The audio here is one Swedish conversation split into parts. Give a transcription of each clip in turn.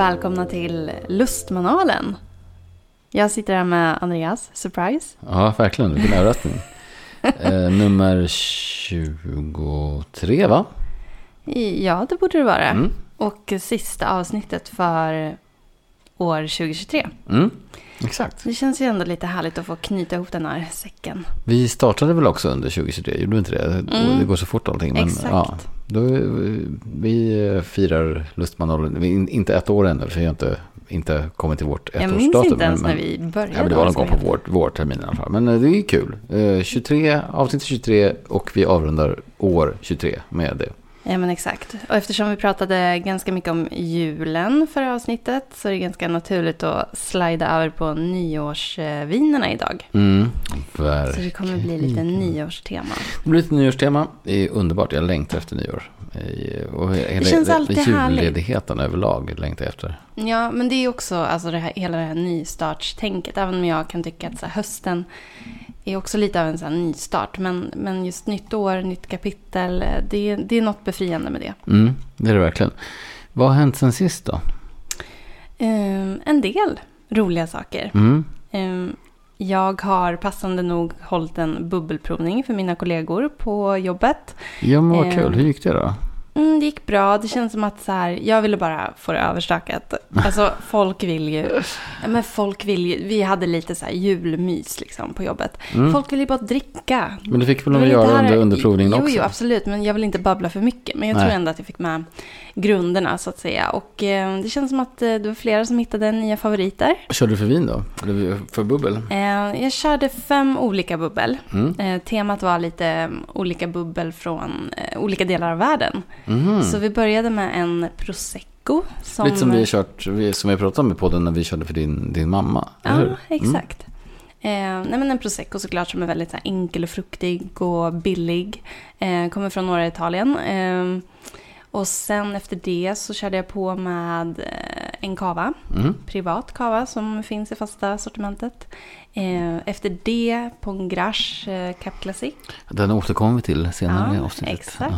Välkomna till Lustmanualen. Jag sitter här med Andreas, surprise. Ja, verkligen. Vilken överraskning. eh, nummer 23, va? Ja, det borde det vara. Mm. Och sista avsnittet för år 2023. Mm. Exakt. Det känns ju ändå lite härligt att få knyta ihop den här säcken. Vi startade väl också under 2023, gjorde vi inte det? Mm. Det går så fort allting. Men, Exakt. Ja, då, vi firar Lustmanualen, vi är inte ett år ännu, för vi har inte, inte kommit till vårt Jag ettårsdatum. minns inte ens men, när vi började. Ja, det var någon gång på vår, vårterminen i alla fall. Men eh, det är kul. Eh, 23, avsnitt 23 och vi avrundar år 23 med det. Ja, men exakt. Och eftersom vi pratade ganska mycket om julen förra avsnittet så är det ganska naturligt att slida över på nyårsvinerna idag. Mm, Så det kommer bli lite nyårstema. Det blir ett nyårstema. Det är underbart. Jag längtar efter nyår. Och hela, känns alltid härligt. julledigheten överlag längtar jag efter. Ja, men det är också alltså det här, hela det här nystartstänket. Även om jag kan tycka att så här, hösten är också lite av en så här nystart. Men, men just nytt år, nytt kapitel, eh, det, det är något befriande med det. Mm, det är det verkligen. Vad har hänt sen sist då? Ehm, en del roliga saker. Mm. Ehm, jag har passande nog hållit en bubbelprovning för mina kollegor på jobbet. Ja, men vad Eh, kul. Hur gick det då? Mm, det gick bra. Det känns som att så här, jag ville bara få det överstökat. Alltså folk vill ju, men folk vill ju, vi hade lite så här julmys liksom på jobbet. Mm. Folk vill ju bara dricka. Men det fick väl de göra här- under, under provningen jo, också? Jo, absolut. Men jag vill inte babbla för mycket. Men jag Nej. tror ändå att jag fick med grunderna så att säga. Och eh, det känns som att eh, det var flera som hittade nya favoriter. Körde du för vin då? Eller för bubbel? Eh, jag körde fem olika bubbel. Mm. Eh, temat var lite olika bubbel från eh, olika delar av världen. Mhm. Så vi började med en prosecco. Som, Lite som vi kört, som vi pratade om i podden när vi körde för din, din mamma. Ja, hur? exakt. Eh, nej men en prosecco såklart som är väldigt här, enkel och fruktig och billig. Eh, kommer från norra Italien. Eh, och sen efter det så körde jag på med eh, en cava. Mm. Privat cava som finns i fasta sortimentet. Eh, efter det på en Grache eh, Cap Classic. Den återkommer vi till senare i Ja, avsnittet. exakt.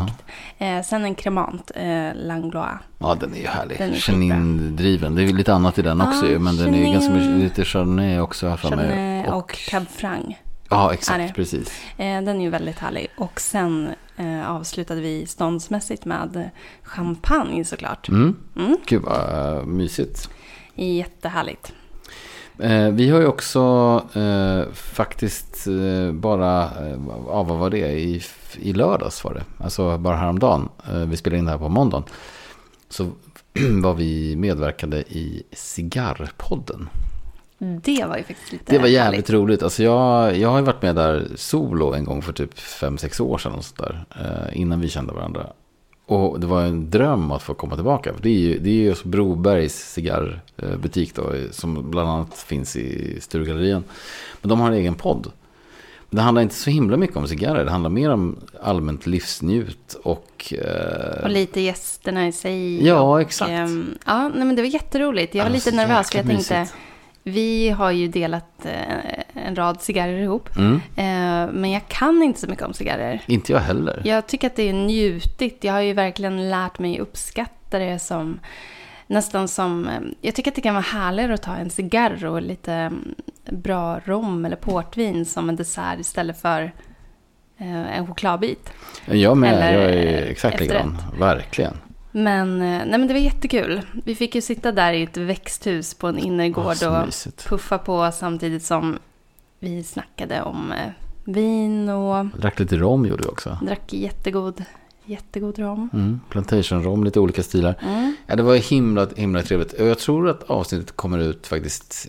Jaha. Eh, sen en Cremant eh, Langlois. Ja, den är ju härlig. Den är Chenin-driven. Det är lite annat i den också Ja, ju, Men den är ganska Chenin. mycket, lite Chardonnay också. här. Chardonnay och, Cab Franc. Ja, exakt. Precis. Den är ju väldigt härlig. Och sen avslutade vi ståndsmässigt med champagne såklart. Mm. Mm. Gud vad mysigt. Jättehärligt. Eh, vi har ju också eh, faktiskt eh, bara, eh, ja vad var det, I, i lördags var det. Alltså bara häromdagen. Eh, vi spelade in det här på måndagen. Så var vi medverkade i Cigarrpodden. Det var ju faktiskt lite Det var jävligt härligt. roligt. Alltså jag, jag har ju varit med där solo en gång för typ 5-6 år sedan. Och sånt där, eh, innan vi kände varandra. Och det var en dröm att få komma tillbaka. För det är ju, det är ju just Brobergs cigarrbutik då. Som bland annat finns i Sturegallerian. Men de har en egen podd. Men det handlar inte så himla mycket om cigarrer. Det handlar mer om allmänt livsnjut och... Eh, Och lite gästerna i sig. Ja, och, exakt. ehm, ja, nej, men det var jätteroligt. Jag var Ja, lite nervös för jag tänkte, mysigt. Vi har ju delat eh, en rad cigarrer ihop. mm, Eh, men jag kan inte så mycket om cigarrer. inte jag heller. Jag tycker att det är njutigt. Jag har ju verkligen lärt mig uppskatta det som nästan som... eh, Jag tycker att det kan vara härligare att ta en cigarr och lite mm, bra rom eller portvin som en dessert istället för en chokladbit. Jag med, Eller, jag är exakt likadan. Verkligen. Men, eh, nej, men det var jättekul. Vi fick ju sitta där i ett växthus på en innergård så och mysigt. puffa på samtidigt som vi snackade om eh, vin och Drack lite rom gjorde vi också. drack jättegod, jättegod rom. Mm, plantation rom, lite olika stilar. Mm. Ja, det var himla, himla trevligt. Och Jag tror att avsnittet kommer ut faktiskt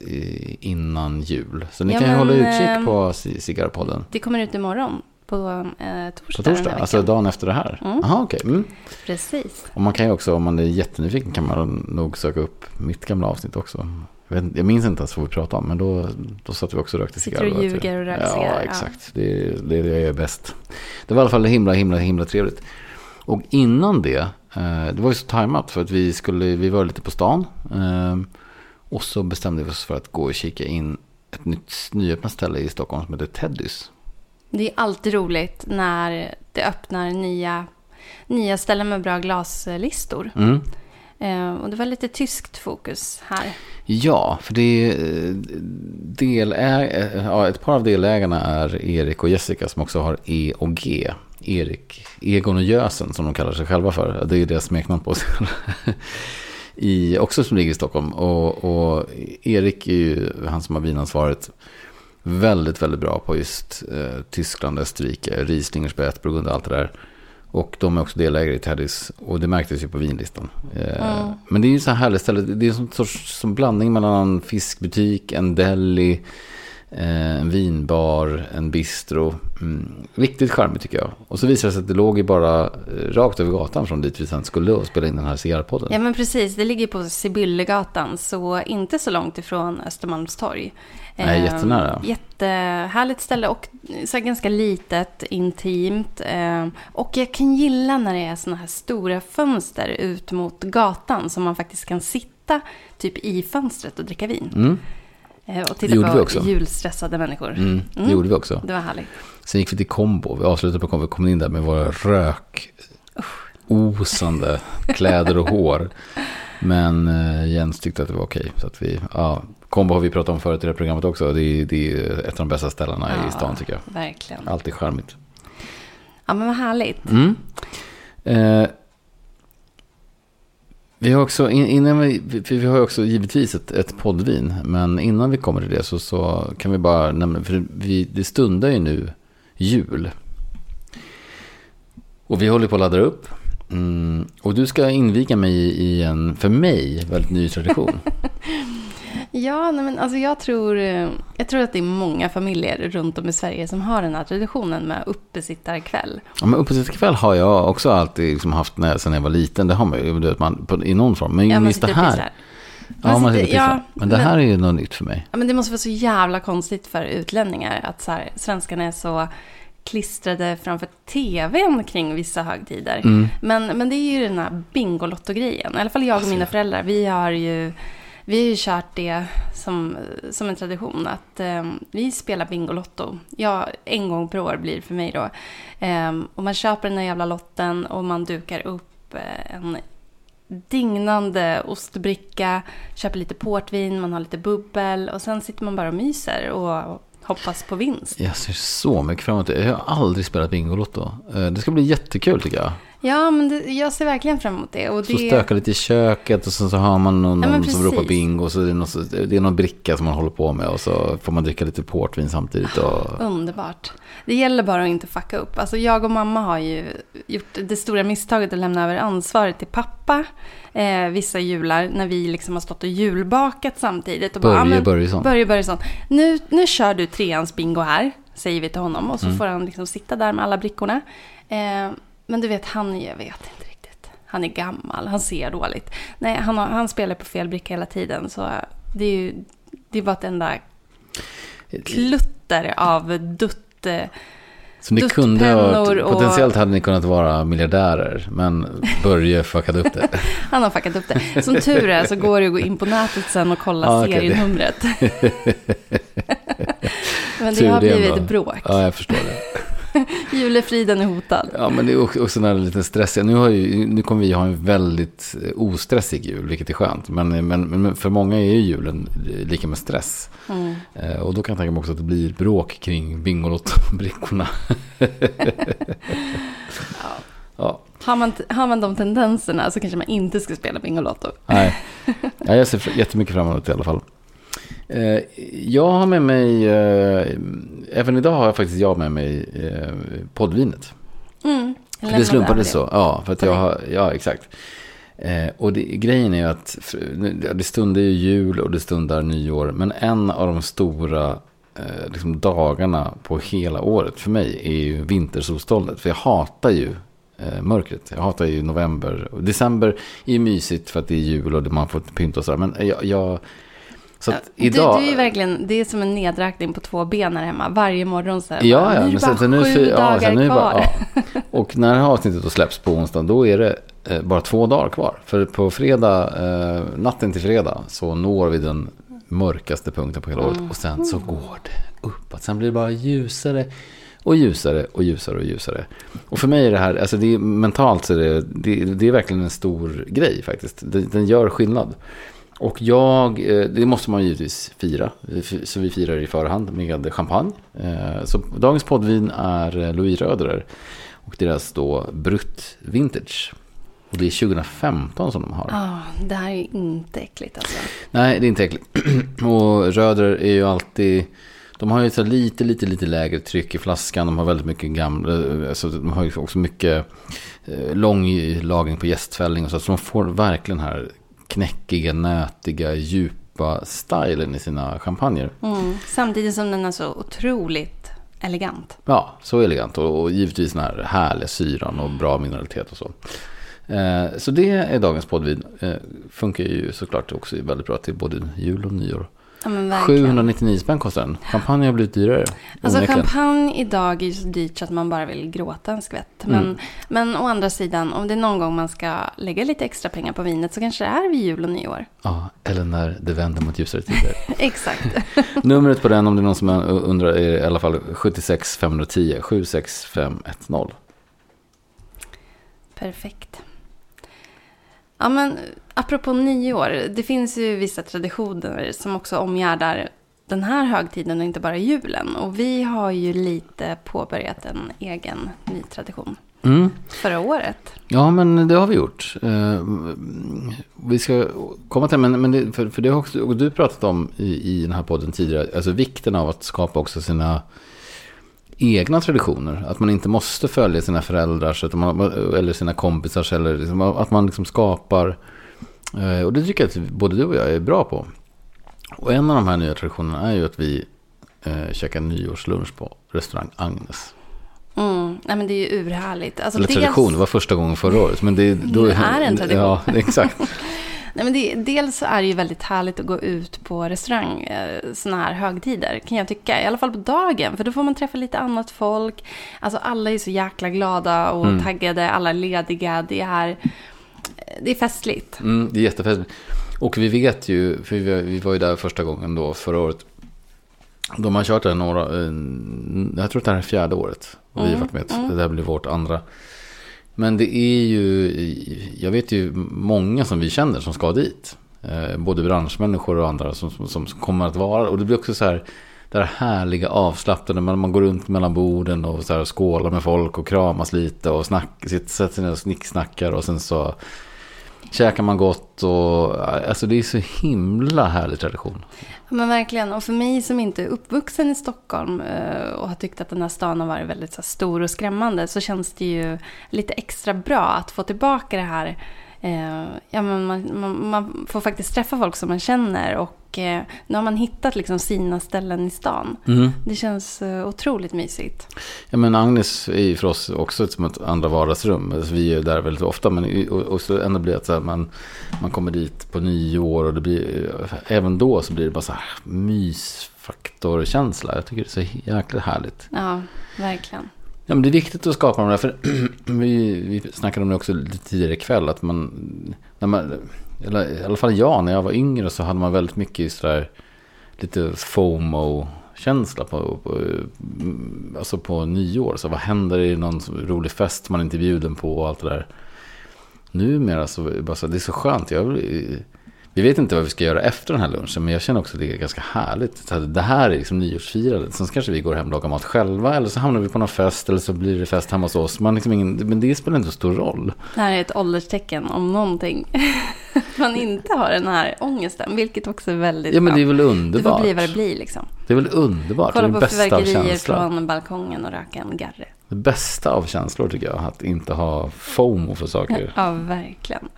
innan jul. Så ni Ja, kan ju men, hålla utkik ehm, på Ci- Cigarrpodden. Det kommer ut imorgon på eh, torsdag. På torsdag, alltså dagen efter det här. Mm. Jaha, okej. Mm. Precis. Och man kan ju också, om man är jättenyfiken, kan man nog söka upp mitt gamla avsnitt också. Jag, vet, jag minns inte ens vad vi pratade om, men då, då satt vi också och rökte Sitter cigarr. och ljuger och röker Ja, cigarr, ja. exakt. Det, är- det är det jag gör bäst. Det var i alla fall himla, himla, himla trevligt. Och innan det, eh, det var ju så tajmat för att vi skulle, vi var lite på stan. Eh, och så bestämde vi oss för att gå och kika in ett nytt nyöppnat ställe i Stockholm som heter Teddys. Det är alltid roligt när det öppnar nya, nya ställen med bra glaslistor. Mm. Eh, och det var lite tyskt fokus här. Ja, för det är eh, deläg, ja, ett par av delägarna är Erik och Jessica som också har E och G. Erik, Egon och Gösen som de kallar sig själva för. Det är deras smeknamn på sig. I, också som ligger i Stockholm. Och, och Erik är ju han som har vinansvaret. Väldigt, väldigt bra på just eh, Tyskland, Österrike, Rieslinger, Spätburgunder och allt det där. Och de är också delägare i Teddys. Och det märktes ju på vinlistan. Eh, mm. Men det är ju så här härligt ställe. Det är en sorts som blandning mellan en fiskbutik, en deli, eh, en vinbar, en bistro. Mm, riktigt charmigt tycker jag. Och så visade det sig att det låg ju bara eh, rakt över gatan från dit vi sen skulle och spela in den här cigarrpodden. Ja men precis, det ligger på Sibyllegatan så inte så långt ifrån Östermalmstorg. Nej, eh, jättenära. Jättehärligt ställe och så ganska litet, intimt. Eh, och jag kan gilla när det är sådana här stora fönster ut mot gatan som man faktiskt kan sitta typ i fönstret och dricka vin. Mm. Eh, och titta på julstressade människor. Mm, det mm. gjorde vi också. Det var härligt. Sen gick vi till kombo. Vi avslutade på kombo. Vi kom in där med våra rök osande kläder och hår. Men uh, Jens tyckte att det var okej. Så att vi, ja, kombo har vi pratat om förut i det programmet också. Det är, det är ett av de bästa ställena ja, i stan tycker jag. Verkligen. Alltid charmigt. Ja men vad härligt. Mm. Uh, vi har också, innan vi, vi har också givetvis ett, ett poddvin. Men innan vi kommer till det så, så kan vi bara nämna, för vi, det stundar ju nu jul. Och vi håller på att ladda upp. Mm, och du ska inviga mig i en, för mig, väldigt ny tradition. Ja, nej men alltså jag, tror, eh, jag tror att det är många familjer runt om i Sverige som har den här traditionen med uppesittarkväll. Ja, men uppesittarkväll har jag också alltid liksom haft när, sen jag var liten. Det har man ju man, på, i någon form. Men ja, just det här. Ja, man sitter ja, Men det här är ju något nytt för mig. Ja, men det måste vara så jävla konstigt för utlänningar att så här, svenskarna är så klistrade framför tvn kring vissa högtider. Mm. Men, men det är ju den här Bingolotto-grejen. I alla fall jag och alltså, mina föräldrar. Vi har ju vi har ju kört det som, som en tradition att eh, vi spelar Bingolotto. Ja, en gång per år blir det för mig då. Eh, och man köper den här jävla lotten och man dukar upp eh, en dignande ostbricka, köper lite portvin, man har lite bubbel och sen sitter man bara och myser och hoppas på vinst. Jag ser så mycket fram emot det. Jag har aldrig spelat Bingolotto. Eh, det ska bli jättekul tycker jag. Ja, men det, jag ser verkligen fram emot det. Och det... Så stökar lite i köket och sen så har man någon, ja, som ropar bingo. Och så är det, något, det är någon bricka som man håller på med och så får man dricka lite portvin samtidigt. Och... Underbart. Det gäller bara att inte fucka upp. Alltså jag och mamma har ju gjort det stora misstaget att lämna över ansvaret till pappa eh, vissa jular när vi liksom har stått och julbakat samtidigt. Och Börje Börjesson. Börje Börjesson. Nu, nu kör du treans bingo här, säger vi till honom. Och så mm. får han liksom sitta där med alla brickorna. Eh, men du vet, han, jag vet inte riktigt. Han är gammal, han ser dåligt. Nej, han, har, han spelar på fel bricka hela tiden. Så det är ju det är bara ett enda klutter av dutt så ni kunde ha, potentiellt hade ni kunnat vara miljardärer, men Börje fuckade upp det. Han har fuckat upp det. Som tur är så går det att gå in på nätet sen och kolla ah, serienumret. men det tur har blivit bråk. Ja, jag förstår det. Julefriden är hotad. Ja, men det är också en lite stressig. Nu, har ju, nu kommer vi ha en väldigt eh, ostressig jul, vilket är skönt. Men, men, men för många är ju julen lika med stress. Mm. Eh, och då kan jag tänka mig också att det blir bråk kring Bingolotto-brickorna. ja. ja. Har man, har man de tendenserna så kanske man inte ska spela Bingolotto. Nej, ja, jag ser jättemycket fram emot det i alla fall. Eh, jag har med mig, eh, även idag har jag faktiskt jag med mig eh, poddvinet. Mm, det slumpade så, ja, för att jag har, ja exakt. och det, grejen är ju att det stundar ju jul och det stundar nyår. Men en av de stora liksom, dagarna på hela året för mig är ju vintersolståndet. För jag hatar ju mörkret. Jag hatar ju november. December är ju mysigt för att det är jul och man får pynta och sådär. Men jag, jag så ja, idag... Du, du är verkligen, det är som en nedräkning på två ben här hemma. Varje morgon så här. Ja, ja. Nu är det bara sen, nu, sju ja, dagar sen, nu kvar. Bara, ja. Och när avsnittet då släpps på onsdag, då är det eh, bara två dagar kvar. För på fredag, eh, natten till fredag, så når vi den mörkaste punkten på hela året. Mm. Och sen så går det uppåt. Sen blir det bara ljusare Och ljusare och ljusare och ljusare. Och för mig är det här, alltså det är, mentalt så är det, det, det är verkligen en stor grej faktiskt. Den, den gör skillnad. Och jag, eh, det måste man givetvis fira. Så vi firar i förhand med champagne. Eh, så dagens poddvin är Louis Röderer. Och deras då Brut Vintage. Och det är 2015 som de har. Ja, oh, det här är ju inte äckligt alltså. Nej, det är inte äckligt. och Röder är ju alltid... De har ju så lite, lite, lite lägre tryck i flaskan. De har väldigt mycket gamla... Alltså de har ju också mycket eh, lång lagring på gästfällning och så. Så de får verkligen här knäckiga, nötiga, djupa stilen i sina champagner. Mm, samtidigt som den är så otroligt elegant. Ja, så elegant. Och, och givetvis den här härliga syran och bra mineralitet och så. Eh, så det är dagens poddvin. Eh, funkar ju såklart också väldigt bra till både jul och nyår. Ja, 799 spänn kostar den. Champagne har blivit dyrare. Alltså champagne idag är så dyrt så att man bara vill gråta en skvätt. Men, mm. men å andra sidan, om det är någon gång man ska lägga lite extra pengar på vinet så kanske det är vid jul och nyår. Ja, eller när det vänder mot ljusare tider. Exakt. Numret på den, om det är någon som undrar, är i alla fall 76 510 76510. Perfekt. Ja, men apropå nyår. Det finns ju vissa traditioner som också omgärdar den här högtiden och inte bara julen. Och vi har ju lite påbörjat en egen ny tradition. Mm. Förra året. Ja, men det har vi gjort. Eh, vi ska komma till men, men det, för, för det har också, du pratat om i, i den här podden tidigare, alltså vikten av att skapa också sina egna traditioner. Att man inte måste följa sina föräldrars eller sina kompisars. Eller liksom, att man liksom skapar. Eh, och det tycker jag att både du och jag är bra på. Och en av de här nya traditionerna är ju att vi eh, käkar nyårslunch på restaurang Agnes. Mm. Nej, men det är ju urhärligt. Alltså, Eller tradition, det var första gången förra året. Men det, då, det är en tradition. Ja, exakt. Nej, men det, dels är det ju väldigt härligt att gå ut på restaurang eh, sådana här högtider, kan jag tycka. I alla fall på dagen, för då får man träffa lite annat folk. Alltså alla är så jäkla glada och mm. taggade, alla är lediga. Det är, det är festligt. Mm, det är jättefestligt. Och vi vet ju, för vi, var ju där första gången då förra året. De har kört det några, jag tror att det här är fjärde året. Och vi har mm, varit med, mm. det här blir vårt andra. Men det är ju, jag vet ju många som vi känner som ska dit. Eh, både branschmänniskor och andra som, som, som, kommer att vara. Och det blir också så här, det här härliga avslappnade. Man, man går runt mellan borden och så här skålar med folk och kramas lite och snack, sätter sig ner och snicksnackar. Och sen så käkar man gott och alltså det är så himla härlig tradition. Men verkligen. Och för mig som inte är uppvuxen i Stockholm eh, och har tyckt att den här stan har varit väldigt så stor och skrämmande så känns det ju lite extra bra att få tillbaka det här Eh, ja, men man, man, man, får faktiskt träffa folk som man känner och eh, nu har man hittat liksom sina ställen i stan. Mm. Det känns eh, otroligt mysigt. Ja, men Agnes är ju för oss också som ett andra vardagsrum. Alltså, vi är där väldigt ofta men och, och så ändå blir det här, man, man kommer dit på nyår och det blir, även då så blir det bara så här mysfaktorkänsla. Jag tycker det är så jäkla härligt. Ja, verkligen. Ja, men det är viktigt att skapa de där. För vi, vi snackade om det också lite tidigare ikväll. Att man, när man, eller i alla fall jag, när jag var yngre så hade man väldigt mycket sådär lite FOMO-känsla på, på, alltså på nyår. Så vad händer i någon rolig fest man inte är bjuden på och allt det där. Numera så, bara så det är så skönt. Jag, vi vet inte vad vi ska göra efter den här lunchen, men jag känner också att det är ganska härligt. Det här är liksom nyårsfirandet. Sen kanske vi går hem och lagar mat själva, eller så hamnar vi på någon fest, eller så blir det fest hemma hos oss. Man liksom ingen, men det spelar inte så stor roll. Det här är ett ålderstecken om någonting. man inte har den här ångesten, vilket också är väldigt Ja, men det är väl underbart. Det får bli vad det blir liksom. Det är väl underbart. Kolla det är på fyrverkerier från balkongen och röka en garre. Det bästa av känslor tycker jag, att inte ha FOMO för saker. Ja, verkligen.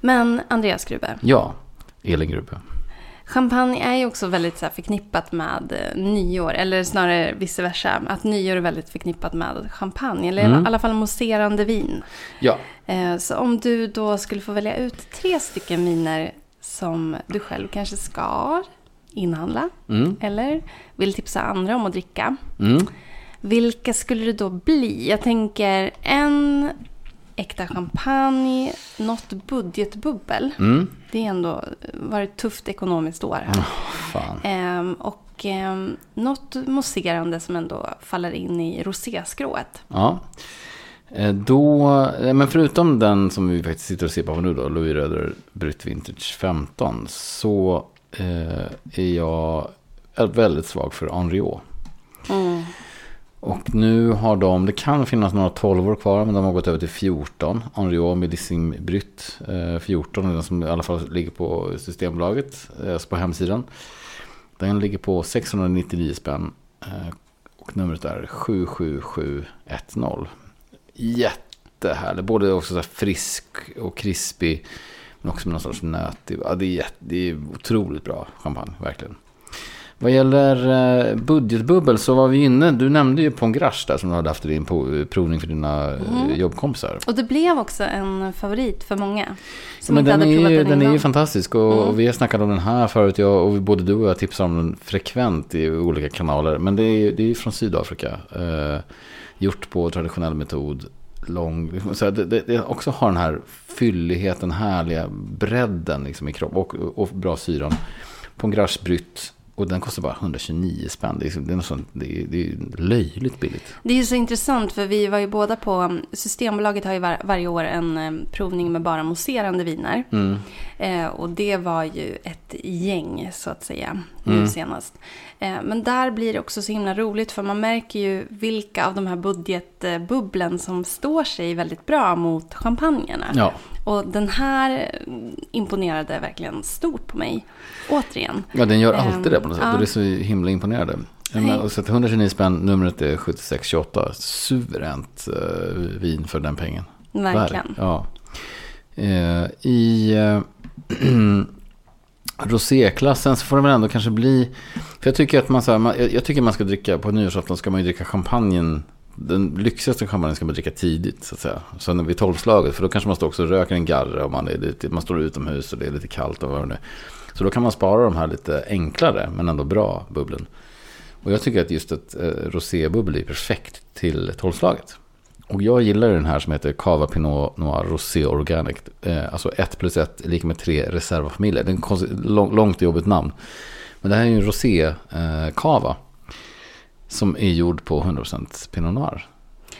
Men Andreas Grube. Ja, Elin Grube. Champagne är ju också väldigt så förknippat med eh, nyår, eller snarare vice versa. Att nyår är väldigt förknippat med champagne, eller mm. i alla fall mousserande vin. Ja. Eh, så om du då skulle få välja ut tre stycken viner som du själv kanske ska inhandla, mm. eller vill tipsa andra om att dricka. Mm. Vilka skulle det då bli? Jag tänker en äkta champagne, något budgetbubbel. Mm. Det är ändå varit tufft ekonomiskt år här. Oh, ehm, och och eh, något mousserande som ändå faller in i roséskrået. Ja. Eh, Då, eh, men förutom den som vi faktiskt sitter och ser på nu då, Louis Röder Brut Vintage 15, så eh, är jag väldigt svag för Henriot. Mm. Och nu har de, det kan finnas några 12 år kvar, men de har gått över till 14. Henriot Medicine Brut 14, eh, den som i alla fall ligger på Systembolaget, alltså på hemsidan. Den ligger på 699 spänn eh, och numret är 77710. Jättehärlig, både också så här frisk och krispig, men också med någon sorts nötig. Ja, det, är jätte, det är otroligt bra champagne, verkligen. Vad gäller eh, budgetbubbel så var vi inne, du nämnde ju Pongrash där som du hade haft i din provning för dina mm. jobbkompisar. Och det blev också en favorit för många. Som Men inte den hade är, ju, den, den är ju fantastisk och, Mm. och vi har snackat om den här förut. Jag, och både du och jag tipsar om den frekvent i olika kanaler. Men det är, det är från Sydafrika. Eh, gjort på traditionell metod. Lång, så det, det, det också har den här fylligheten, härliga bredden liksom i kropp och, och bra syran. På en Grash Brut. Och den kostar bara 129 spänn. Det är, liksom- det är, något sånt, det är, det är löjligt billigt. Det är ju så intressant för vi var ju båda på, Systembolaget har ju var, varje år en eh, provning med bara mousserande viner. Mm. Eh, och det var ju ett gäng så att säga nu Mm. senast. Eh, men där blir det också så himla roligt för man märker ju vilka av de här budgetbubblen som står sig väldigt bra mot champagnerna. Ja. Och den här mm, imponerade verkligen stort på mig. Återigen. Ja, den gör Ehm, alltid det på något sätt. ja. Och det är så himla imponerande. Men, och så att 129 spänn, numret är 7628. Suveränt eh, vin för den pengen. Verkligen. Verk- Ja. Eh, I eh, roséklassen så får det väl ändå kanske bli... För jag tycker att man, så här, man, jag, jag tycker man ska dricka, på nyårsafton ska man ju dricka champagnen. Den lyxigaste champagnen ska man dricka tidigt så att säga. Sen vid tolvslaget, för då kanske man står också och röker en garre och man, är lite, man står utomhus och det är lite kallt och vad det nu är. Så då kan man spara de här lite enklare men ändå bra bubblen. Och jag tycker att just ett eh, rosébubbel är perfekt till tolvslaget. Och jag gillar den här som heter Cava Pinot Noir Rosé Organic. Eh, alltså 1 plus 1 är lika med 3 reservafamiljer. Det är en långt och jobbigt namn. Men det här är ju en rosé eh, cava. Som är gjord på 100% Pinot Noir.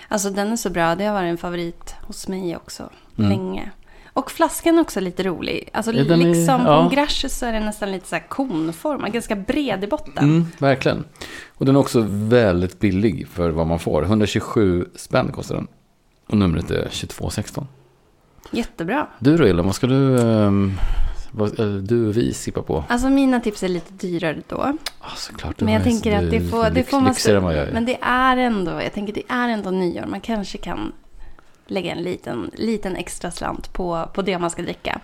Alltså den är så bra. Det har varit en favorit hos mig också. Mm. Länge. Och flaskan är också lite rolig. Alltså Ja, den är- liksom ja. på en grache så är den nästan lite så här konformad. Ganska bred i botten. Mm, verkligen. Och den är också väldigt billig för vad man får. 127 spänn kostar den. Och numret är 2216. Jättebra. Du då Elin, vad ska du, eller du och vi sippa på? Alltså mina tips är lite dyrare då. Ah, såklart, Men jag tänker att det får, det får man... lyxigare jag är. Men det är ändå, jag tänker det är ändå nyår. Man kanske kan lägga en liten, liten extra slant på, på det man ska dricka.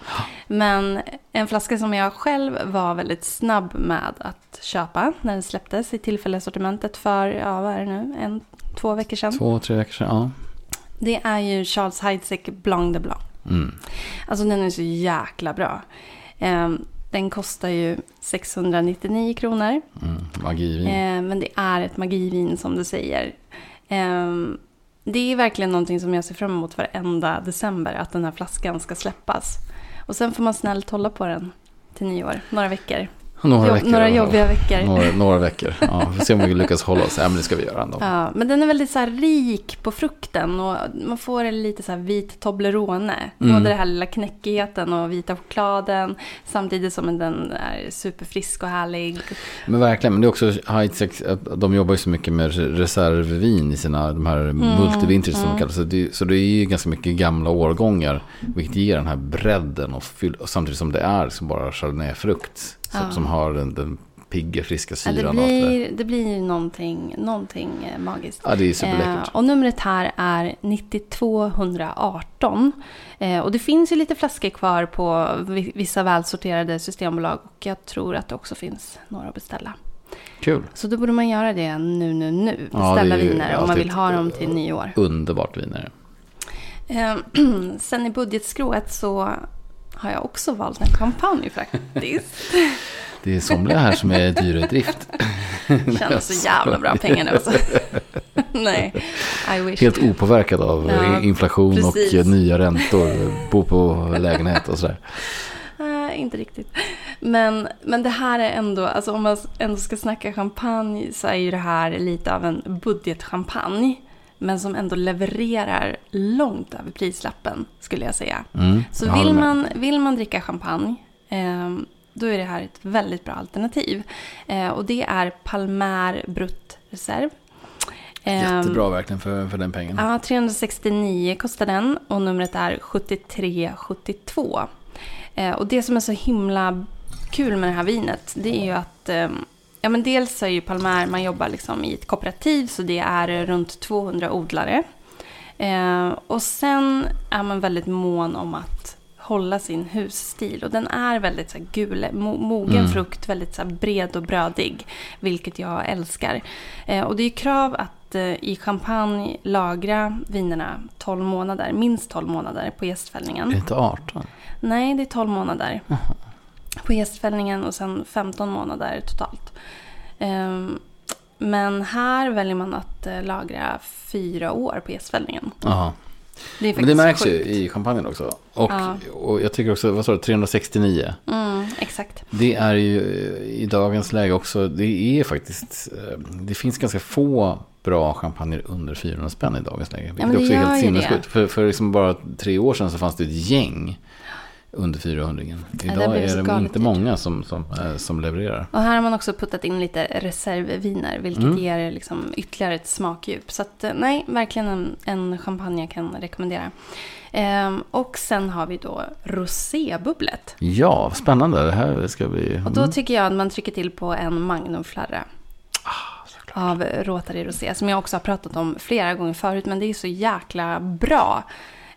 Men en flaska som jag själv var väldigt snabb med att köpa när den släpptes i tillfällesortimentet för, ja vad är det nu, en, två veckor sedan. Två, tre veckor sedan, ja. Det är ju Charles Heidsieck Blanc de Blanc. Mm. Alltså den är så jäkla bra. Ehm, Den kostar ju 699 kronor. Mm. Magivin. Eh, men det är ett magivin som du säger. Ehm, det är verkligen någonting som jag ser fram emot varenda december. Att den här flaskan ska släppas. Och sen får man snällt hålla på den till nyår. Några veckor. Några Jobb- veckor. några ja. jobbiga veckor. Några, några veckor. Ja, vi får se om vi lyckas hålla oss. Ja, men det ska vi göra ändå. Ja, men den är väldigt så rik på frukten och man får en lite så vit Toblerone. Mm. Både den här lilla knäckigheten och vita chokladen samtidigt som den är superfrisk och härlig. Men verkligen, men det är också att de jobbar ju så mycket med reservvin i sina, de här multivintage som de kallas. Så det, så det är ju ganska mycket gamla årgångar, vilket ger den här bredden och, fyll, och samtidigt som det är liksom bara chardonnayfrukt som, Ja. som har den, den pigga, friska Ja, syran. allt det, blir, det blir någonting, någonting eh, magiskt. ja, det är superläckert. Eh, och numret här är 9218. Eh, och det finns ju lite flaskor kvar på vi- vissa välsorterade systembolag. Och jag tror att det också finns några att beställa. Kul. Så då borde man göra det nu, nu, nu. Ja, Beställa ju viner om man vill ha dem till nyår. Underbart vin är det. Eh, sen i budgetskrået så har jag också valt en champagne faktiskt. Det är somliga här som är dyra i drift. Känns så jävla bra pengar nu alltså. Nej, I wish. Helt opåverkad av Ja, inflation precis. och nya räntor. Bo på lägenhet och sådär. Inte riktigt. Men, men det här är ändå, alltså om man ändå ska snacka champagne så är ju det här lite av en budgetchampagne. Men som ändå levererar långt över prislappen skulle jag säga. Mm, Så jag vill man, vill man dricka champagne, eh, då är det här ett väldigt bra alternativ. Eh, och det är Palmer Brut Reserve. Eh, Jättebra verkligen för, för den pengen. Ja, 369 kostar den och numret är 7372. Eh, och det som är så himla kul med det här vinet, det är ju att eh, Ja, men dels är ju Palmer, man jobbar liksom i ett kooperativ så det är runt 200 odlare. Eh, och sen är man väldigt mån om att hålla sin husstil. Och den är väldigt så här, gul, mo- mogen Mm. frukt, väldigt så här, bred och brödig. Vilket jag älskar. Eh, och det är krav att eh, i champagne lagra vinerna 12 månader, minst 12 månader på Är gästfällningen. det inte 18? Nej, det är 12 månader. På gästfällningen och sen 15 månader totalt. Ehm, men här väljer man att eh, lagra fyra år på gästfällningen. Jaha. Det är Men det märks ju sjukt. i champagnen också. Och, Ja. och jag tycker också, vad sa du, 369? Mm, exakt. Det är ju eh, i dagens läge också, det är faktiskt, eh, det finns ganska få bra champagner under 400 spänn i dagens läge. Vilket det också är helt ju sinnessjukt. För, för liksom bara tre år sedan så fanns det ett gäng under 400 det har Idag blivit så är det inte dyrt. många som, som, eh, som levererar. Och här har man också puttat in lite reservviner, vilket Mm. ger liksom ytterligare ett smakdjup. Så att, eh, nej, verkligen en, en champagne jag kan rekommendera. Ehm, och sen har vi då rosébubblet. Ja, spännande. Det här ska bli... Och då Mm. tycker jag att man trycker till på en Magnumflarra. av Rotary Rosé. Som jag också har pratat om flera gånger förut. Men det är så jäkla bra.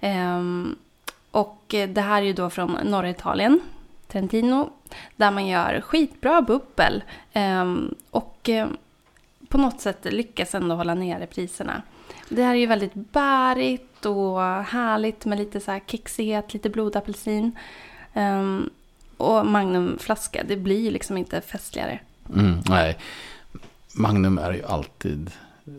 Ehm, och eh, det här är ju då från norra Italien. Trentino. Där man gör skitbra bubbel. Ehm, och eh, på något sätt lyckas ändå hålla nere priserna. Det här är ju väldigt bärigt och härligt med lite så här kexighet, lite blodapelsin. Ehm, och Magnumflaska, det blir ju liksom inte festligare. Mm, nej, Magnum är ju alltid...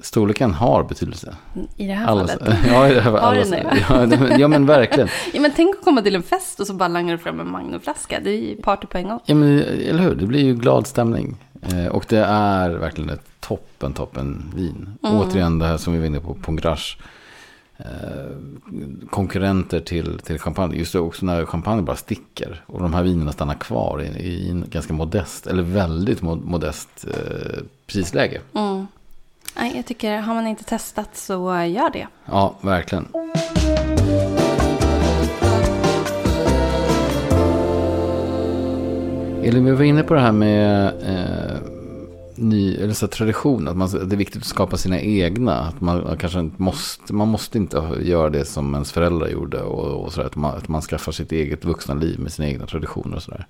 Storleken har betydelse. I det här Alla, fallet. ja, i det här, Har alla, det nu? ja, men verkligen. Ja, men tänk att komma till en fest och så bara langar du fram en Magnumflaska. Det är ju party på en gång. Ja, men, eller hur? Det blir ju glad stämning. Eh, och det är verkligen ett toppen, toppen vin. Mm. Återigen det här som vi var inne på, Pongrage. Eh, konkurrenter till, till champagne. Just det, också när champagne bara sticker. Och de här vinerna stannar kvar i, i en ganska modest, eller väldigt mo- modest eh, prisläge. Mm. Nej, jag tycker, har man inte testat så eh, gör det. Ja, verkligen. Elin, vi var inne på det här med eh, ny, eller så här, tradition. Att, man, att det är viktigt att skapa sina egna. Att man, kanske inte måste, man måste inte göra det som ens föräldrar gjorde. Och, och så där, att, man, att man skaffar sitt eget vuxna liv med sina egna traditioner och sådär.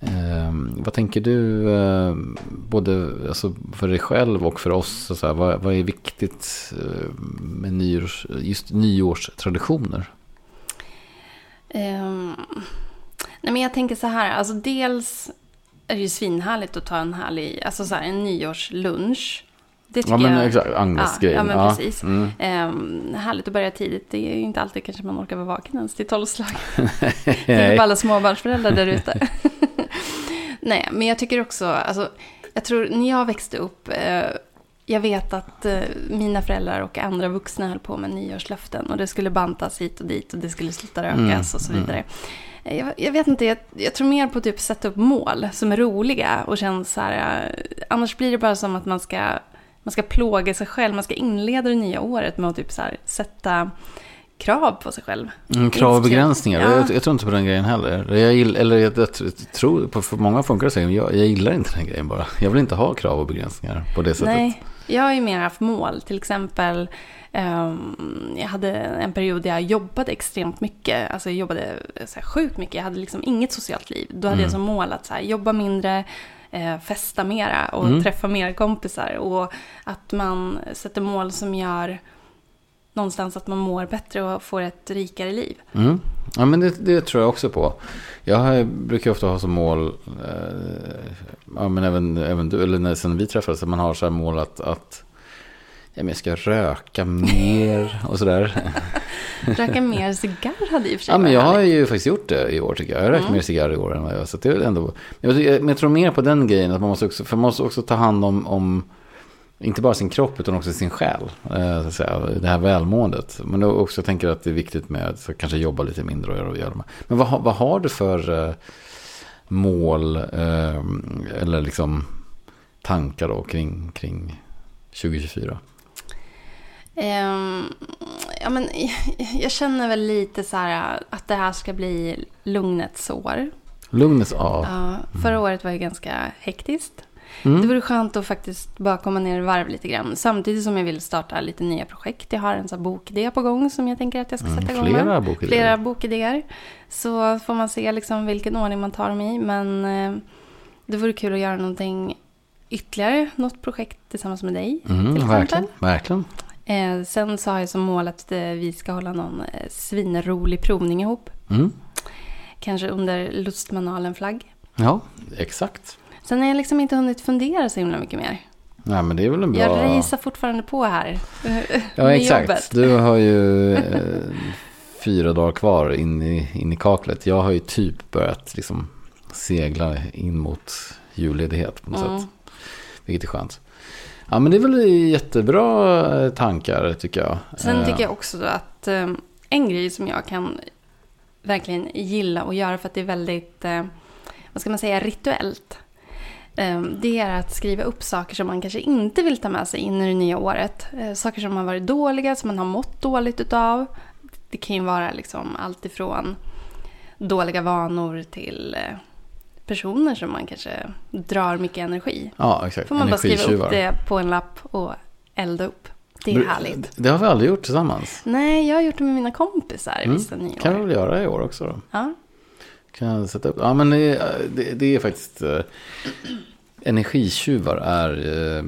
Eh, vad tänker du, eh, både alltså, för dig själv och för oss? Så här, vad, vad är viktigt eh, med nyårs, just nyårstraditioner? Ehm, nej, men jag tänker så här. Alltså dels är det ju svinhärligt att ta en härlig, alltså så här, en nyårslunch. Det tycker Ja men jag. exakt, Agnes-grejen. Ja, men precis. Mm. Ehm, härligt att börja tidigt. Det är ju inte alltid kanske man orkar vara vaken ens till tolvslag. Tänk på alla småbarnsföräldrar där ute. Nej, men jag tycker också, alltså, jag tror när jag växte upp, eh, jag vet att eh, mina föräldrar och andra vuxna höll på med nyårslöften och det skulle bantas hit och dit och det skulle sluta rökas Mm, och så mm. vidare. Eh, Jag, jag vet inte, jag, jag tror mer på typ sätta upp mål som är roliga och känns så här, eh, annars blir det bara som att man ska, man ska plåga sig själv, man ska inleda det nya året med att typ så här, sätta krav på sig själv. Mm, krav och begränsningar. Ja. Jag, jag tror inte på den grejen heller. Jag gill, eller jag, jag tror, på, för många funkar det så. Jag, jag gillar inte den grejen bara. Jag vill inte ha krav och begränsningar på det sättet. Nej, jag har ju mer haft mål. Till exempel, ehm, jag hade en period där jag jobbade extremt mycket. Alltså jag jobbade så här, sjukt mycket. Jag hade liksom inget socialt liv. Då hade Mm. jag som mål att så här, jobba mindre, eh, festa mera och Mm. träffa mer kompisar. Och att man sätter mål som gör någonstans att man mår bättre och får ett rikare liv. Mm. Ja, men det, det tror jag också på. Jag brukar ofta ha som mål, eh, ja, men även, även du, eller när, sen vi träffades, att man har så här mål att, att ja, jag ska röka mer och sådär. Röka mer cigarr hade i och för sig Ja, men jag har ju faktiskt gjort det i år tycker jag. Jag har rökt Mm. mer cigarr i år än vad jag har. Så det är väl ändå... Men jag, men jag tror mer på den grejen, att man måste också, för man måste också ta hand om, om inte bara sin kropp utan också sin själ. Eh, så att säga, det här välmåendet. Men då också tänker jag att det är viktigt med att kanske jobba lite mindre och göra, och göra. Men vad, vad har du för eh, mål eh, eller liksom tankar då kring, kring 2024? Ehm, ja, men, jag känner väl lite så här att det här ska bli lugnets år. Lugnets av. Ja, förra året var ju ganska hektiskt. Mm. Det vore skönt att faktiskt bara komma ner i varv lite grann. Samtidigt som jag vill starta lite nya projekt. Jag har en sån här bokidé på gång som jag tänker att jag ska Mm, sätta igång med. flera bokidéer. Flera bokidéer. Så får man se liksom vilken ordning man tar dem i. Men eh, det vore kul att göra någonting ytterligare. Något projekt tillsammans med dig. Mm, till verkligen, verkligen. Eh, sen så har jag som mål att eh, vi ska hålla någon eh, svinrolig provning ihop. Mm. Kanske under Lustmanualen-flagg. Ja, exakt. Sen har jag liksom inte hunnit fundera så himla mycket mer. Nej, men det är väl en bra... Jag racear fortfarande på här. Ja, exakt. jobbet. Du har ju eh, fyra dagar kvar in i, in i kaklet. Jag har ju typ börjat liksom segla in mot julledighet på något Mm. sätt. Vilket är skönt. Ja, men det är väl jättebra eh, tankar tycker jag. Sen Eh, tycker jag också att eh, en grej som jag kan verkligen gilla att göra för att det är väldigt, eh, vad ska man säga, rituellt. Eh, det är att skriva upp saker som man kanske inte vill ta med sig in i det nya året. Eh, saker som har varit dåliga, som man har mått dåligt utav. Det kan ju vara liksom allt ifrån dåliga vanor till eh, personer som man kanske drar mycket energi. Ja, exakt. Får man bara skriva upp det på en lapp och elda upp. Det är härligt. Det har vi aldrig gjort tillsammans. Nej, jag har gjort det med mina kompisar Mm. vissa nyår. kan vi väl göra i år också då. Ja. Kan jag sätta upp? Ja, men det, det, det är faktiskt... Eh, energitjuvar är eh,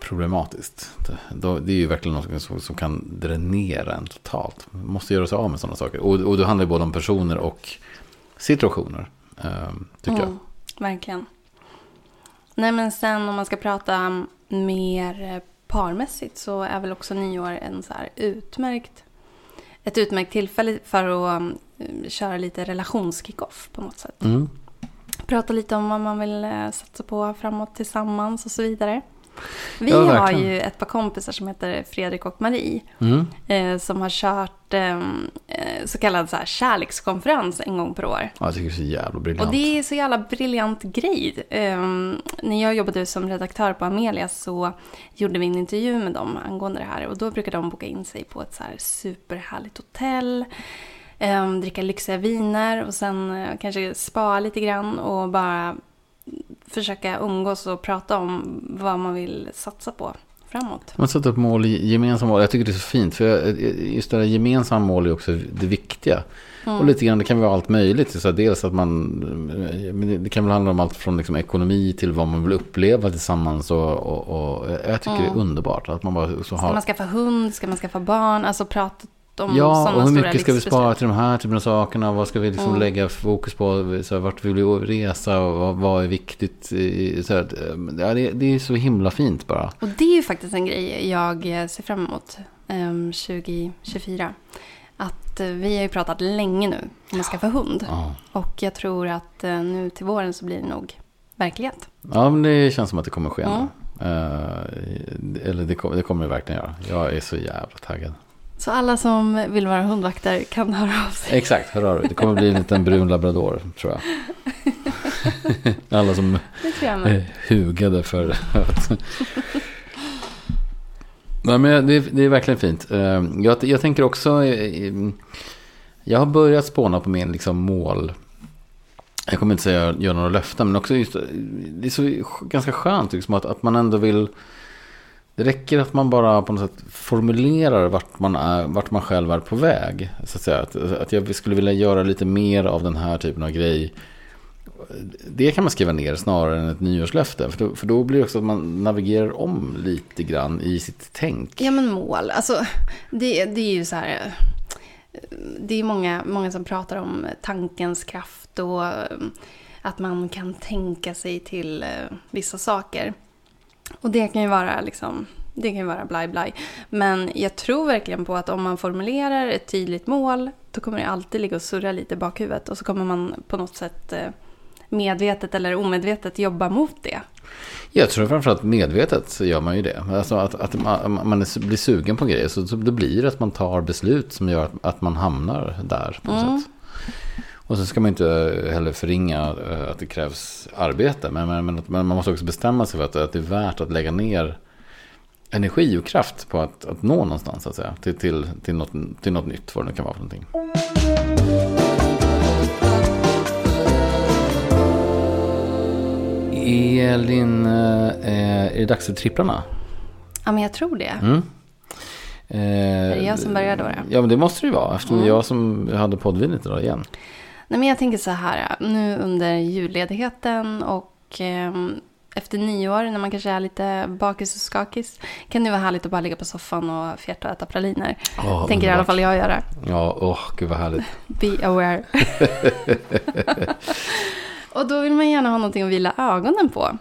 problematiskt. Det, det är ju verkligen något som, som kan dränera en totalt. Man måste göra sig av med sådana saker. Och, och det handlar ju både om personer och situationer. Eh, tycker jag. Mm, verkligen. Nej, men sen om man ska prata mer eh, parmässigt så är väl också nyår en så här utmärkt, ett utmärkt tillfälle för att mm, köra lite relationskickoff på något sätt. Mm. Prata lite om vad man vill eh, satsa på framåt tillsammans och så vidare. Vi Ja, har ju ett par kompisar som heter Fredrik och Marie. Mm. eh, som har kört eh, eh, så kallad så här, kärlekskonferens en gång per år. Ja, jag tycker det är så jävla briljant. Och det är så jävla briljant grej. Eh, när jag jobbade som redaktör på Amelia så gjorde vi en intervju med dem angående det här. Och då brukade de boka in sig på ett så här superhärligt hotell. Eh, dricka lyxiga viner och sen eh, kanske spa lite grann och bara försöka umgås och prata om vad man vill satsa på framåt. Man sätter upp mål, gemensamma mål. Jag tycker det är så fint. För jag- just det där gemensamma mål är också det viktiga. Mm. Och lite grann, det kan vara allt möjligt. Så dels att man, men det- kan väl handla om allt från liksom ekonomi till vad man vill uppleva tillsammans. Och, och, och jag tycker det är underbart. Att man bara så Ska har, man skaffa hund? Ska man skaffa barn? Alltså pratat om ja, och hur mycket ska vi spara till de här typen av sakerna? Vad ska vi liksom Mm. lägga fokus på? Så här, vart vill vi resa? Och vad, vad är viktigt? i- Så här, ja, det, det är så himla fint bara. Och det är ju faktiskt en grej jag eh, ser fram emot um, 2024. Att eh, vi har ju pratat länge nu om att skaffa hund. Ja. Och jag tror att eh, nu till våren så blir det nog verklighet. Ja, men det känns som att det kommer ske. Mm. Uh, eller det kommer det verkligen göra. Jag är så jävla taggad. Så alla som vill vara hundvakter kan höra av sig. Exakt, hör av. Det kommer bli en liten brun labrador, tror jag. Alla som jag är hugade för att... Nej, men det, är, det är verkligen fint. Eh, Jag, jag tänker också... eh, Jag har börjat spåna på min liksom mål. Jag kommer inte säga göra några löften, men också just, det är så ganska skönt liksom, att, att man ändå vill... Det räcker att man bara på något sätt formulerar vart man, är, vart man själv är på väg. Så att, säga. Att, att jag skulle vilja göra lite mer av den här typen av grej. Det kan man skriva ner snarare än ett nyårslöfte. För då, för då blir det också att man navigerar om lite grann i sitt tänk. Ja men mål, alltså det, det är ju så här. Det är många, många som pratar om tankens kraft och att man kan tänka sig till eh, vissa saker. Och det kan ju vara liksom, det kan ju vara blaj blaj. Men jag tror verkligen på att om man formulerar ett tydligt mål, då kommer det alltid ligga och surra lite i bakhuvudet. Och så kommer man på något sätt eh, medvetet eller omedvetet jobba mot det. Jag tror framförallt medvetet så gör man ju det. Alltså att, att man, man blir sugen på grejer. Så, så det blir att man tar beslut som gör att, att man hamnar där på något mm. sätt. Och så ska man inte heller förringa eh, att det krävs arbete. Men, men, men, man måste också bestämma sig för att, att det är värt att lägga ner energi och kraft på att, att nå någonstans. Så att säga, till, till, till, något, till något nytt, vad det nu kan vara för någonting. Elin, eh, är det dags för tripplarna? Ja, men jag tror det. Mm. Eh, är det jag som börjar då? Ja, men det måste det ju vara. Eftersom mm. jag som hade poddvinet idag igen. Nej, men jag tänker så här. Nu under julledigheten och eh, efter nyår när man kanske är lite bakis och skakis kan det vara härligt att bara ligga på soffan och fjärta och äta praliner. Oh, tänker i alla fall jag göra. Ja, åh, oh, gud vad härligt. Be aware. och då vill man gärna ha någonting att vila ögonen på.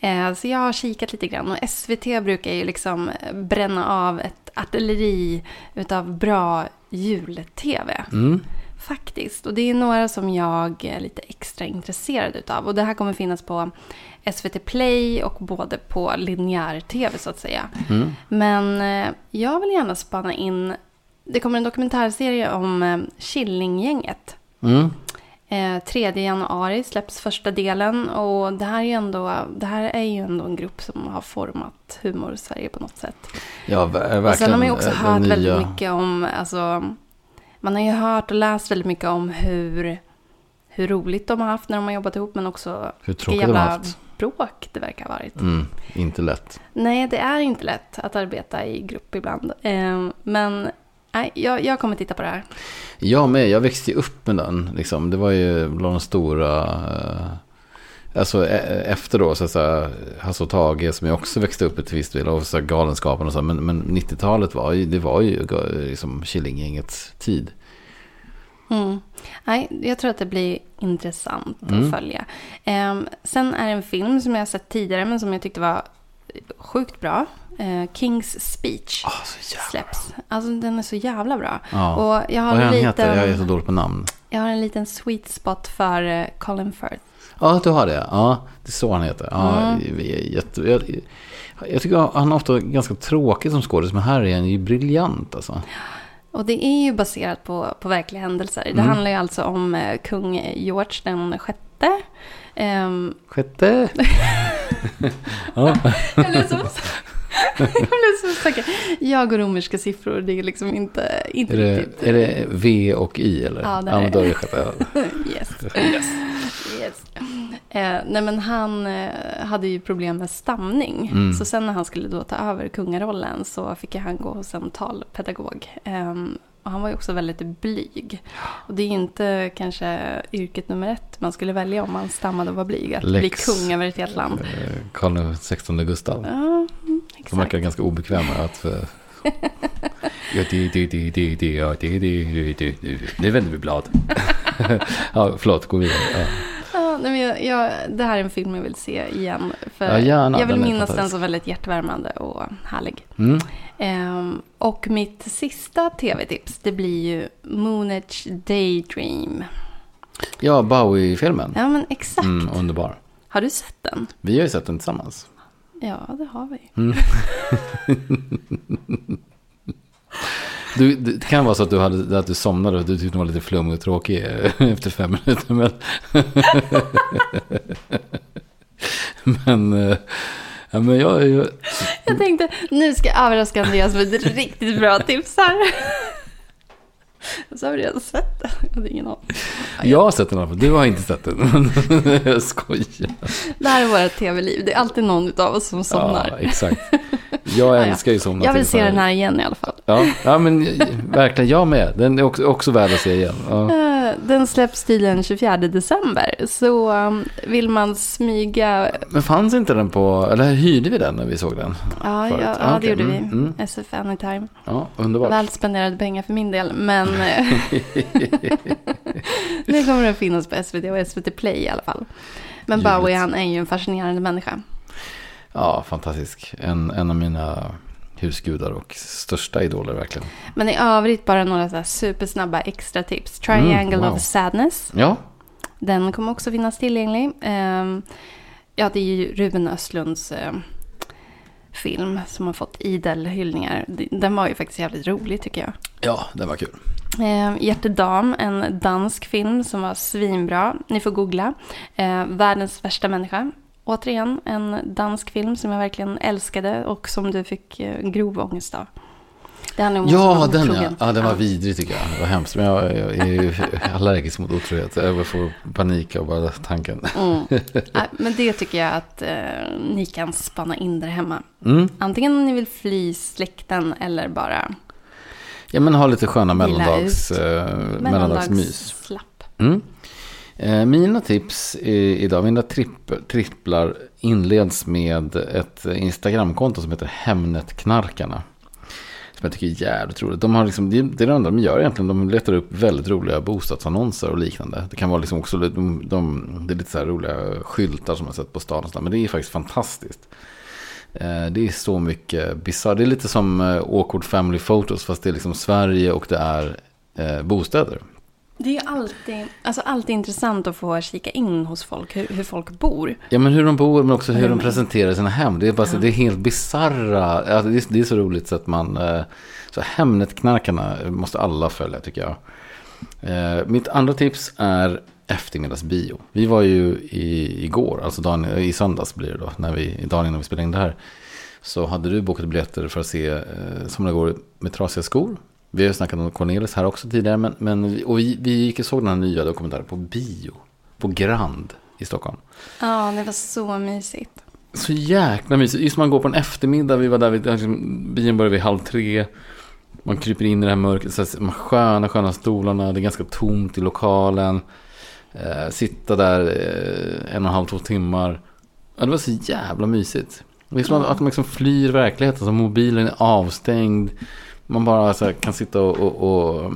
Eh, så jag har kikat lite grann och SVT brukar ju liksom bränna av ett artilleri utav bra jul-tv. Mm. Faktiskt. Och det är några som jag är lite extra intresserad utav. Och det här kommer finnas på SVT Play och både på linjär-tv så att säga. Mm. Men eh, jag vill gärna spana in, det kommer en dokumentärserie om eh, Killinggänget. Mm. Eh, 3 januari släpps första delen och det här, är ju ändå, det här är ju ändå en grupp som har format humor-Sverige på något sätt. Ja, verkligen. Och sen har man ju också hört nya... väldigt mycket om, alltså, man har ju hört och läst väldigt mycket om hur, hur roligt de har haft när de har jobbat ihop men också hur tråkigt de har haft bråk det verkar ha varit. Mm, inte lätt. Nej, det är inte lätt att arbeta i grupp ibland. Eh, men nej, jag, jag kommer titta på det här. Jag med, jag växte ju upp med den. Liksom. Det var ju bland de stora... Eh, alltså e, efter då, så att säga, Hasse och Tage som jag också växte upp i till viss del. Och så Galenskapen och så. Men, men 90-talet var ju, det var ju liksom Killinggängets tid. Mm. Nej, jag tror att det blir intressant mm. att följa. Um, sen är det en film som jag har sett tidigare men som jag tyckte var sjukt bra. Uh, King's Speech oh, släpps. Alltså den är så jävla bra. Ja. Och jag har Vad en liten, heter? Jag är så dålig på namn. Jag har en liten sweet spot för uh, Colin Firth. Ja, du har det. Ja, det är så han heter. Ja, mm. jätte, jag, jag tycker han är ofta ganska tråkig som skådis, men här är han ju briljant alltså. Och det är ju baserat på, på verkliga händelser. Det mm. handlar ju alltså om eh, kung George den sjätte. Um, sjätte? ja. blev så, jag blev så säker. Jag och romerska siffror, det är liksom inte, inte är det, riktigt. Är det V och I eller? Ja, det är ja, då är det sjätte. yes. yes. yes. Eh, nej men han eh, hade ju problem med stamning. Mm. Så sen när han skulle då ta över kungarollen så fick han gå hos en talpedagog. Eh, och han var ju också väldigt blyg. Och det är inte kanske yrket nummer ett man skulle välja om man stammade och var blyg. Att Lex, bli kung över ett helt land. Eh, Karl XVI Gustav. Ja, exakt. De verkar ganska obekväma att... Nu vänder vi blad. ja, förlåt, gå vidare. Ja nej, men jag, jag, det här är en film jag vill se igen. För ja, gärna, jag vill minnas den som väldigt hjärtvärmande och härlig. Mm. Um, och mitt sista tv-tips, det blir ju Moonage Daydream. Ja, Bowie-filmen. Ja, men exakt. Mm, underbar. Har du sett den? Vi har ju sett den tillsammans. Ja, det har vi. Mm. Du, det kan vara så att du, hade, att du somnade och du tyckte den var lite flummig och tråkig efter fem minuter. Men, men, eh, ja, men jag, jag... jag tänkte, nu ska jag överraska Andreas med ett riktigt bra tips här. Så har vi redan sett den. Jag hade ingen aning. Jag har sett den i alla fall. Du har inte sett den. jag skojar. Det här är vårt tv-liv. Det är alltid någon av oss som somnar. Ja, exakt. Jag älskar ju somna Jag vill se den här igen i alla fall. Ja, ja men verkligen jag med. Den är också, också värd att se igen. Ja. Den släpps tydligen 24 december. Så um, vill man smyga... Men fanns inte den på, eller hyrde vi den när vi såg den? Ja, ja, ja det okay. gjorde vi. Mm, mm. SF Anytime. Ja, underbart. Väl spenderade pengar för min del. Men det kommer att finnas på SVT och SVT Play i alla fall. Men Bowie han är ju en fascinerande människa. Ja, fantastisk. En, en av mina husgudar och största idoler verkligen. Men i övrigt bara några så supersnabba extra tips. Triangle Mm, wow. of Sadness. Ja, Den kommer också finnas tillgänglig. Ehm, ja, det är ju Ruben Östlunds ehm, film som har fått idel hyllningar. Den var ju faktiskt jävligt rolig tycker jag. ja det var kul. Eh, Hjärtedam, en dansk film som var svinbra. Ni får googla. Eh, Världens värsta människa. Återigen en dansk film som jag verkligen älskade och som du fick eh, grov ångest av. Det handlar om Ja, den ja. ja. Den var vidrig tycker jag. Det var hemskt. Men jag, jag är ju allergisk mot otrohet. Jag får panik av bara tanken. Mm. Nej, Men det tycker jag att eh, ni kan spana in där hemma. Mm. Antingen om ni vill fly släkten eller bara Ja, men ha lite sköna mellandags, eh, mellandagsmys. mellandagsslapp. Mm. Eh, mina tips idag, mina tripp, tripplar inleds med ett Instagramkonto som heter Hemnetknarkarna. Som jag tycker är jävligt roligt. De har liksom, det, är det enda de gör egentligen. De letar upp väldigt roliga bostadsannonser och liknande. Det kan vara liksom också de, de, det är lite så här roliga skyltar som man sett på stan. och Men det är faktiskt fantastiskt. Eh, det är så mycket bisarrt. Det är lite som eh, Awkward Family Photos. Fast det är liksom Sverige och det är bostäder. Det är ju alltid, alltså alltid intressant att få kika in hos folk, hur, hur folk bor. Ja men hur de bor men också hur Mm. de presenterar sina hem. Det är, bara, så- det är helt bisarra. Alltså, det, är, det är så roligt så att man... eh, Så Hemnetknarkarna måste alla följa tycker jag. Eh, Mitt andra tips är eftermiddagsbio. Vi var ju i, igår, alltså dagen, i söndags blir det då, när vi, dagen innan vi spelade in det här. Så hade du bokat biljetter för att se eh, Somna går med trasiga skor. Vi har ju snackat om Cornelis här också tidigare. Men, men, och vi, vi gick och såg den här nya dokumentären på bio. På Grand i Stockholm. Ja, det var så mysigt. Så jäkla mysigt. Just man går på en eftermiddag. Vi var där, vid, liksom, bion började vid halv tre. Man kryper in i det här mörkret. Så här, sköna, sköna stolarna. Det är ganska tomt i lokalen. Eh, sitta där eh, en och en halv, två timmar. Ja, det var så jävla mysigt. Det är som att, att man liksom flyr verkligheten. Så mobilen är avstängd. Man bara här, kan sitta och... och, och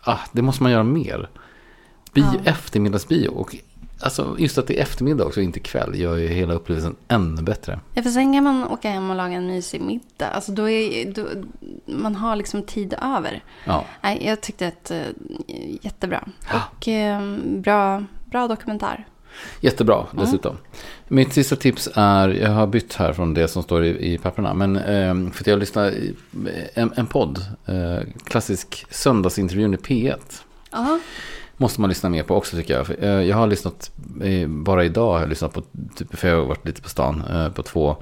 ah, det måste man göra mer. Bio, Ja. Eftermiddagsbio. Och alltså, just att det är eftermiddag också, inte kväll, gör ju hela upplevelsen ännu bättre. Ja, för sen kan man åka hem och laga en mysig middag. Alltså då är, då, man har liksom tid över. Ja, Nej, jag tyckte att eh, jättebra. Och eh, bra, bra dokumentär. Jättebra dessutom. Mitt sista tips är, jag har bytt här från det som står i, i papperna, men eh, för att jag lyssnar i en, en podd, eh, klassisk söndagsintervjun i P1. Ja. Måste man lyssna mer på också tycker jag. För, eh, Jag har lyssnat, eh, bara idag har jag lyssnat på, typ, för jag har varit lite på stan, eh, på två.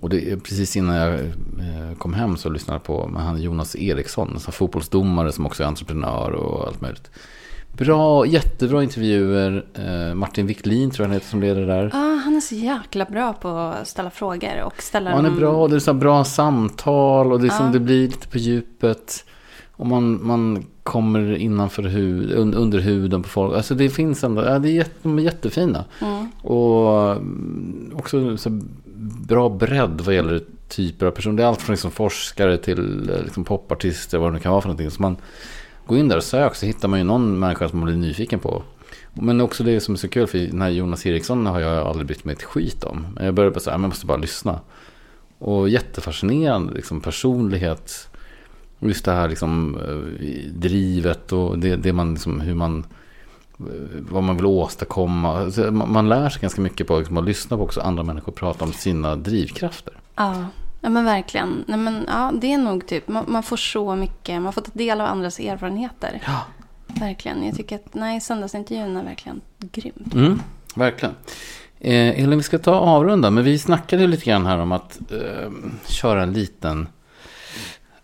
Och det precis innan jag eh, kom hem så lyssnade jag på han Jonas Eriksson, en fotbollsdomare som också är entreprenör och allt möjligt. Bra, jättebra intervjuer. Eh, Martin Wiklin tror jag han heter som leder där. Ah, han är så jäkla bra på att ställa frågor och ställa Ja, han är dem- bra, det är så bra samtal och det, är som det blir lite på djupet. Och man, man kommer innanför hud, un, under huden på folk. Alltså det finns ändå, ja, det är jätte, de är jättefina. Mm. Och mm, också så bra bredd vad gäller typer av personer. Det är allt från liksom forskare till eh, liksom popartister, vad det nu kan vara för någonting. Så man Gå in där och sök så hittar man ju någon människa som man blir nyfiken på. Men också det som är så kul, för den här Jonas Eriksson har jag aldrig brytt mig ett skit om. Men jag började bara säga, man måste bara lyssna. Och jättefascinerande liksom, personlighet. Och Just det här liksom, eh, drivet och det, det man, liksom, hur man, eh, vad man vill åstadkomma. Alltså, man, man lär sig ganska mycket på liksom, att lyssna på också andra människor prata om sina drivkrafter. Ja ja, men verkligen. Nej, men, ja, det är nog typ, man, man får så mycket, man får ta del av andras erfarenheter. Ja. Verkligen. Jag tycker att, nej, söndagsintervjun är verkligen grymt. Mm, verkligen. Eh, Elin, vi ska ta avrunda, men vi snackade lite grann här om att eh, köra en liten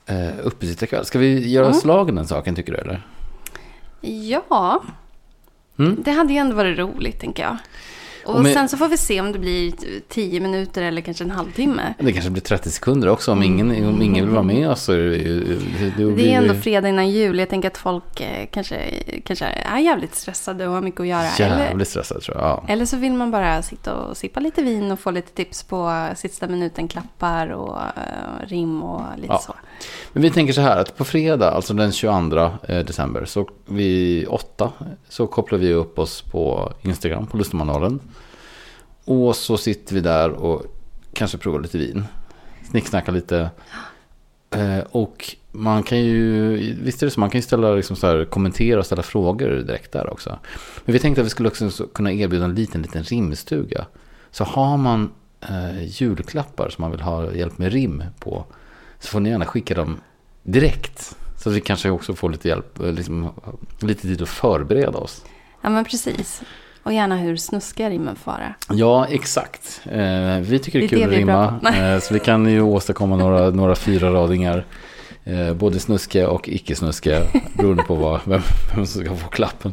eh, uppesittarkväll. Ska vi göra Mm. slag i den saken, tycker du? Eller? Ja, Mm. det hade ju ändå varit roligt, tänker jag. Och Och med- sen så får vi se om det blir tio minuter eller kanske en halvtimme. Det kanske blir 30 sekunder också. Om ingen, om ingen vill vara med oss så är det ju... blir Det är ändå det fredag innan jul. Jag tänker att folk eh, kanske, kanske är jävligt stressade och har mycket att göra. Eller, jävligt stressad tror jag. Ja. eller så vill man bara sitta och sippa lite vin och få lite tips på sista minuten-klappar och eh, rim och lite Ja. så. Men vi tänker så här att på fredag, alltså den 22 eh, december, så vid åtta så kopplar vi upp oss på Instagram, på Lustmanualen. Och så sitter vi där och kanske provar lite vin. Snicksnackar lite. Eh, och man kan ju, visst är det så, man kan ju ställa, liksom så här, kommentera och ställa frågor direkt där också. Men vi tänkte att vi skulle också kunna erbjuda en liten, liten rimstuga. Så har man eh, julklappar som man vill ha hjälp med rim på, så får ni gärna skicka dem direkt. Så att vi kanske också får lite hjälp, eh, liksom, lite tid att förbereda oss. Ja, men precis. Och gärna hur snuskiga rimmen får vara. Ja, exakt. Eh, vi tycker det är Det är kul att rimma. Eh, så vi kan ju åstadkomma några, några fyra radingar. Eh, både snuskiga och icke-snuskiga. Beroende på vad, vem, vem som ska få klappen.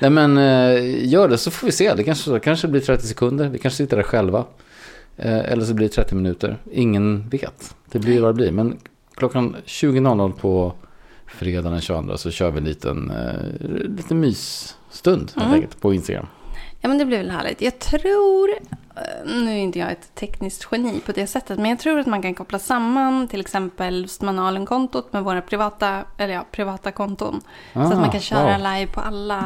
Nej men eh, gör det så får vi se. Det kanske, kanske blir 30 sekunder. Vi kanske sitter där själva. Eh, eller så blir det 30 minuter. Ingen vet. Det blir vad det blir. Men klockan 20.00 på fredag den 22 så kör vi en liten, eh, liten mysstund helt Mm. enkelt på Instagram. Ja, men det blir väl härligt. Jag tror, eh, nu är inte jag ett tekniskt geni på det sättet, men jag tror att man kan koppla samman till exempel Lustmanalen-kontot med våra privata, eller ja, privata konton. så att man Ah, kan köra wow. live på alla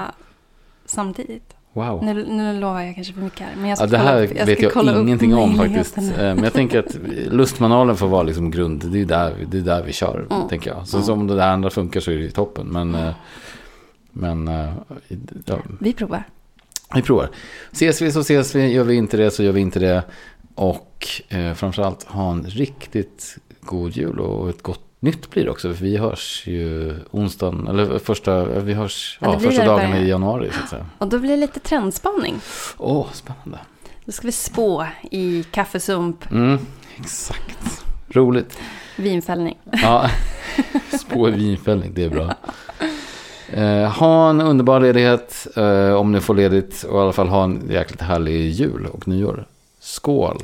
samtidigt. Wow. Nu, nu lovar jag kanske för mycket här, men jag ska Ja, det här upp, vet jag kolla upp ingenting om faktiskt. Eh, Men jag tänker att lustmanualen får vara liksom grund. Det är där, det är där vi kör, Mm. tänker jag. Så som det där andra funkar så är det toppen. Men, eh, men ja, Vi provar. Vi provar. Ses vi så ses vi. Gör vi inte det så gör vi inte det. Och eh, framförallt ha en riktigt god jul och ett gott nytt blir det också. För vi hörs ju onsdagen, eller första, vi hörs Ja, ja, första dagen i januari så att säga. Och då blir det lite trendspaning. Åh, spännande. Då ska vi spå i kaffesump, Mm, exakt. Roligt. vinfällning. Ja, spå i vinfällning, det är bra. Eh, ha en underbar ledighet eh, om ni får ledigt och i alla fall ha en jäkligt härlig jul och nyår. Skål!